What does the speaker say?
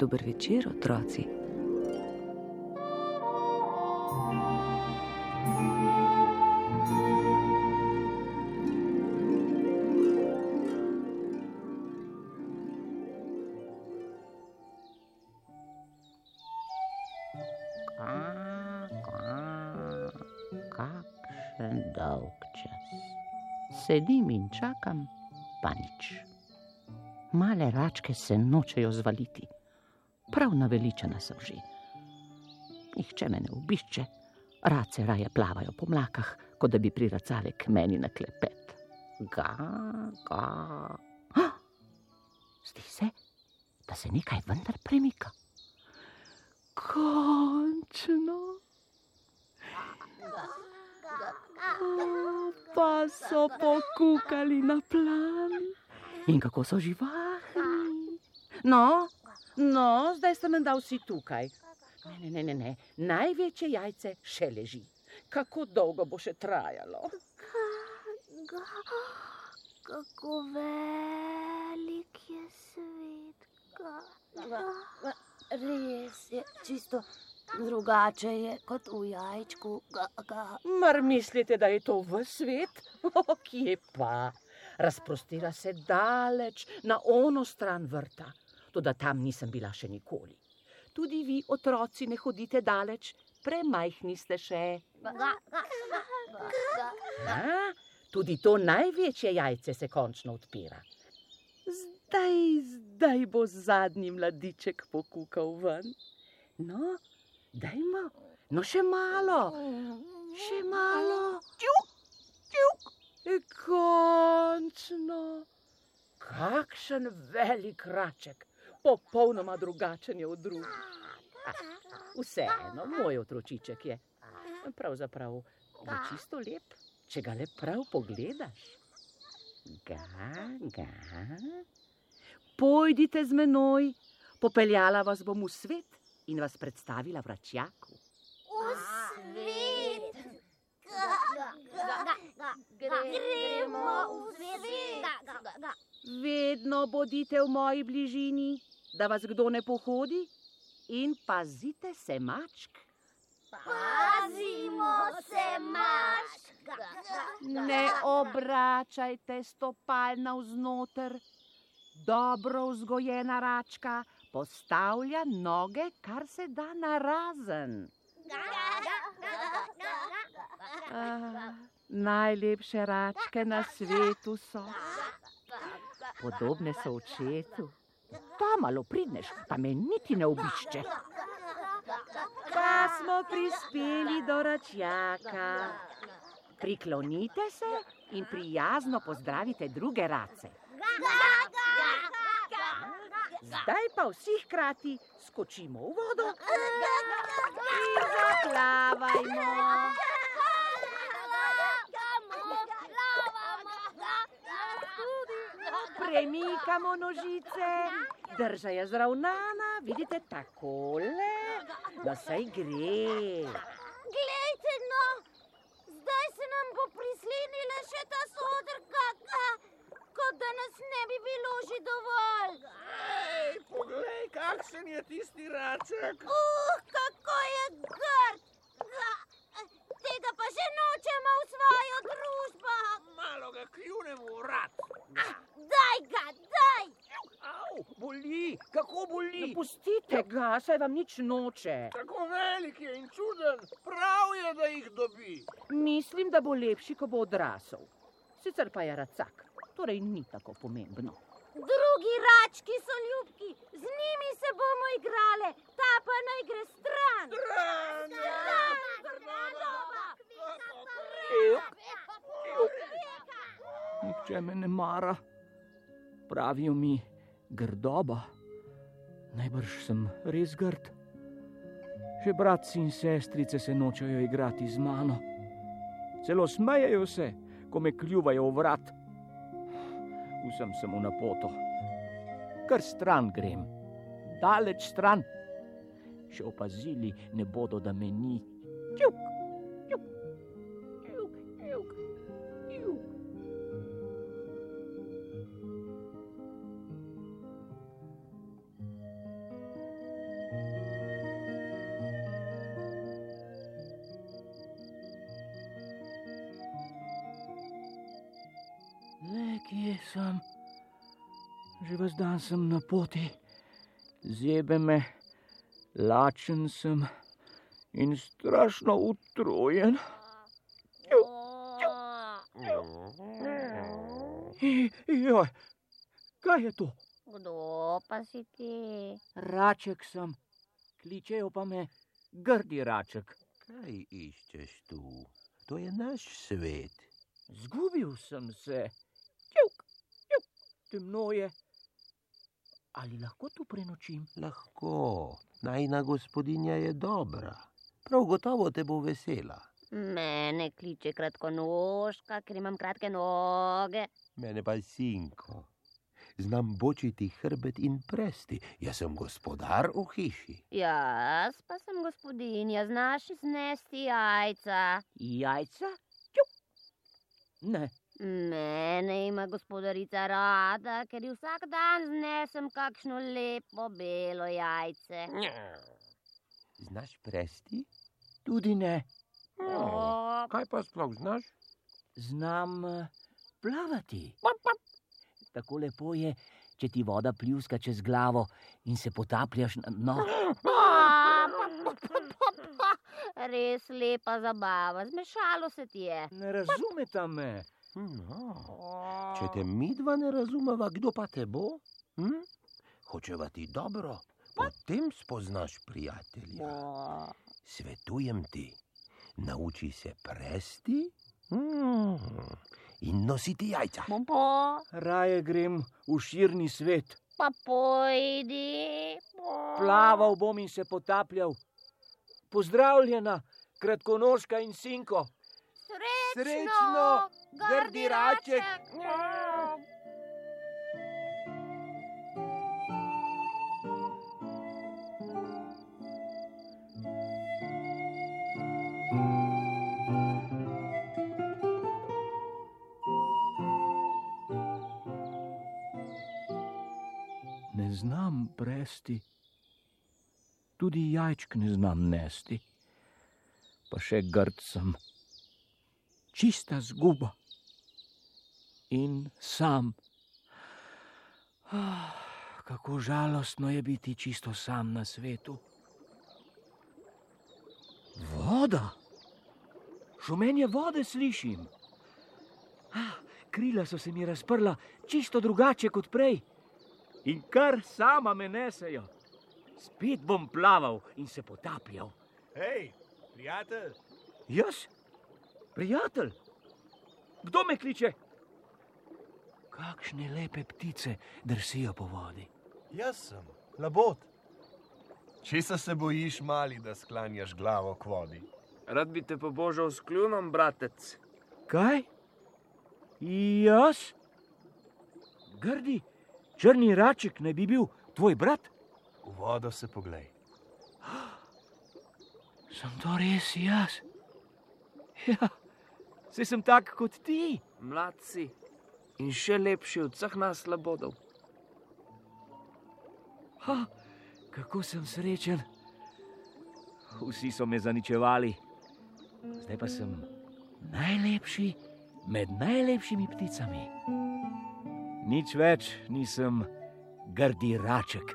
Dober večer, otroci. Kakšen dolg čas. Sedim in čakam, pa nič. Male račke se nočejo zvaliti, prav naveličena sem že. Nihče me ne obišče, race raje plavajo po mlakah, kot da bi priracale k meni na klepet. Ga, ga. Ah! Zdi se, da se nekaj vendar premika. Končno. Pa so pokukali na plan. In kako so živahni. No, no, zdaj ste menda vsi tukaj. Ne, ne, ne, ne, največje jajce še leži. Kako dolgo bo še trajalo? Ga, kako velik je svet. Ga, ga. Res je, čisto drugače je kot v jajčku. Ga, ga. Mar mislite, da je to v svet? O, kje pa? Razprostira se daleč na ono stran vrta. Toda tam nisem bila še nikoli. Tudi vi, otroci, ne hodite daleč, premajhni ste še. Ga, ga, ga, ga. A, tudi to največje jajce se končno odpira. Zdaj, zdaj bo zadnji mladiček pokukal ven. No, dajmo, no še malo, še malo. Čuk, čuk. Končno. Kakšen velik raček, popolnoma drugačen je od drugih. Vseeno, moj otročiček je. Pravzaprav je čisto lep, če ga le prav pogledaš. Ga, ga. Pojdite z menoj, popeljala vas bom v svet in vas predstavila vračjaku. V svet. Ga, ga, ga, ga. Gremo v svet. Ga, ga, ga, ga. Vedno bodite v moji bližini, da vas kdo ne pohodi, in pazite se mačk. Pazimo se, mačk. Ne obračajte stopal navznoter. Dobro vzgojena račka postavlja noge, kar se da narazen. Ga, ga. Ah, najlepše račke na svetu so. Podobne so očetu. Pa malo pridneš, pa me niti ne obišče. Pa smo prispeli do račjaka. Priklonite se in prijazno pozdravite druge race. Zdaj pa vsi hkrati skočimo v vodo in zaplavajmo. Premikamo nožice, drža je zravnana, vidite takole, da se gre. Glejte, no, zdaj se nam bo prislinila še ta sodrka, kot da nas ne bi bilo že dovolj. Ej, poglej, kakšen je tisti raček. Uh, kako je grd! Ga, Tega pa že nočemo v svojo družbo. Malo ga kljunemo v vrat. Daj ga, daj! Au, boli, boli. Pustite ga, saj vam nič noče. Tako velik je in čuden, prav je, da jih dobi. Mislim, da bo lepši, ko bo odrasel. Sicer pa je racak, torej ni tako pomembno. Drugi rački so ljubki, z njimi se bomo igrale, ta pa naj gre stran. Stran, Nihče me ne mara. Pravijo mi grdoba. Najbrž sem res grd. Še bratci in sestrice se nočejo igrati z mano. Celo smejejo se, ko me kljuvajo v vrat. Vsem sem v napoto. Kar stran grem, daleč stran. Še opazili ne bodo, da me ni. Čuk, sem? Že ves dan sem na poti, zebe me, lačen sem in strašno utrujen. Joj, kaj je to? Kdo pa si ti? Raček sem, kličejo pa me grdi raček. Kaj iščeš tu? To je naš svet. Zgubil sem se, temno je. Ali lahko tu prenočim? Lahko, najna gospodinja je dobra. Prav gotovo te bo vesela. Mene kliče kratkonožka, ker imam kratke noge. Mene pa sinko. Znam bočiti hrbet in presti. Jaz sem gospodar v hiši. Jaz pa sem gospodinja, znaš znesti jajca. Jajca? Tjuk. Ne, Mene ima gospodarica rada, ker ji vsak dan znesem kakšno lepo belo jajce. Znaš presti? tudi ne. O, Kaj pa sploh znaš? Znam eh, plavati. Tako lepo je, če ti voda pljuska čez glavo in se potapljaš na dno. Res lepa zabava, zmešalo se ti je. Ne razumete me. No, če te midva ne razumeva, kdo pa te bo? Hm? Hočeva ti dobro, potem spoznaš prijatelja. Svetujem ti, nauči se presti mm, in nositi jajca. Popo, Raje grem v širni svet. pa pojdi. Plaval bom in se potapljal. Pozdravljena, kratkonožka in sinko. Srečno, Srečno, grdi raček. Ne znam presti, tudi jajčk ne znam nesti, pa še grd sem, čista zguba in sam. Ah, kako žalostno je biti čisto sam na svetu. Voda, šumenje vode slišim. Ah, krila so se mi razprla čisto drugače kot prej in kar sama me nesejo. Spet bom plaval in se potapljal. Hej, prijatelj, Jaz? Prijatelj? Kdo me kliče? Kakšne lepe ptice drsijo po vodi. jaz sem, labod. Česa se bojiš, mali, da sklanjaš glavo k vodi? Rad bi te pobožal s kljunom, bratec. Kaj? Jaz? Grdi, črni raček ne bi bil tvoj brat? V vodo se poglej. Sem to res jaz? Ja, se sem tak kot ti. Mlad si in še lepši od vseh nas labodov. Ha, kako sem srečen. Vsi so me zaničevali, zdaj pa sem najlepši med najlepšimi pticami. Nič več nisem grdi raček.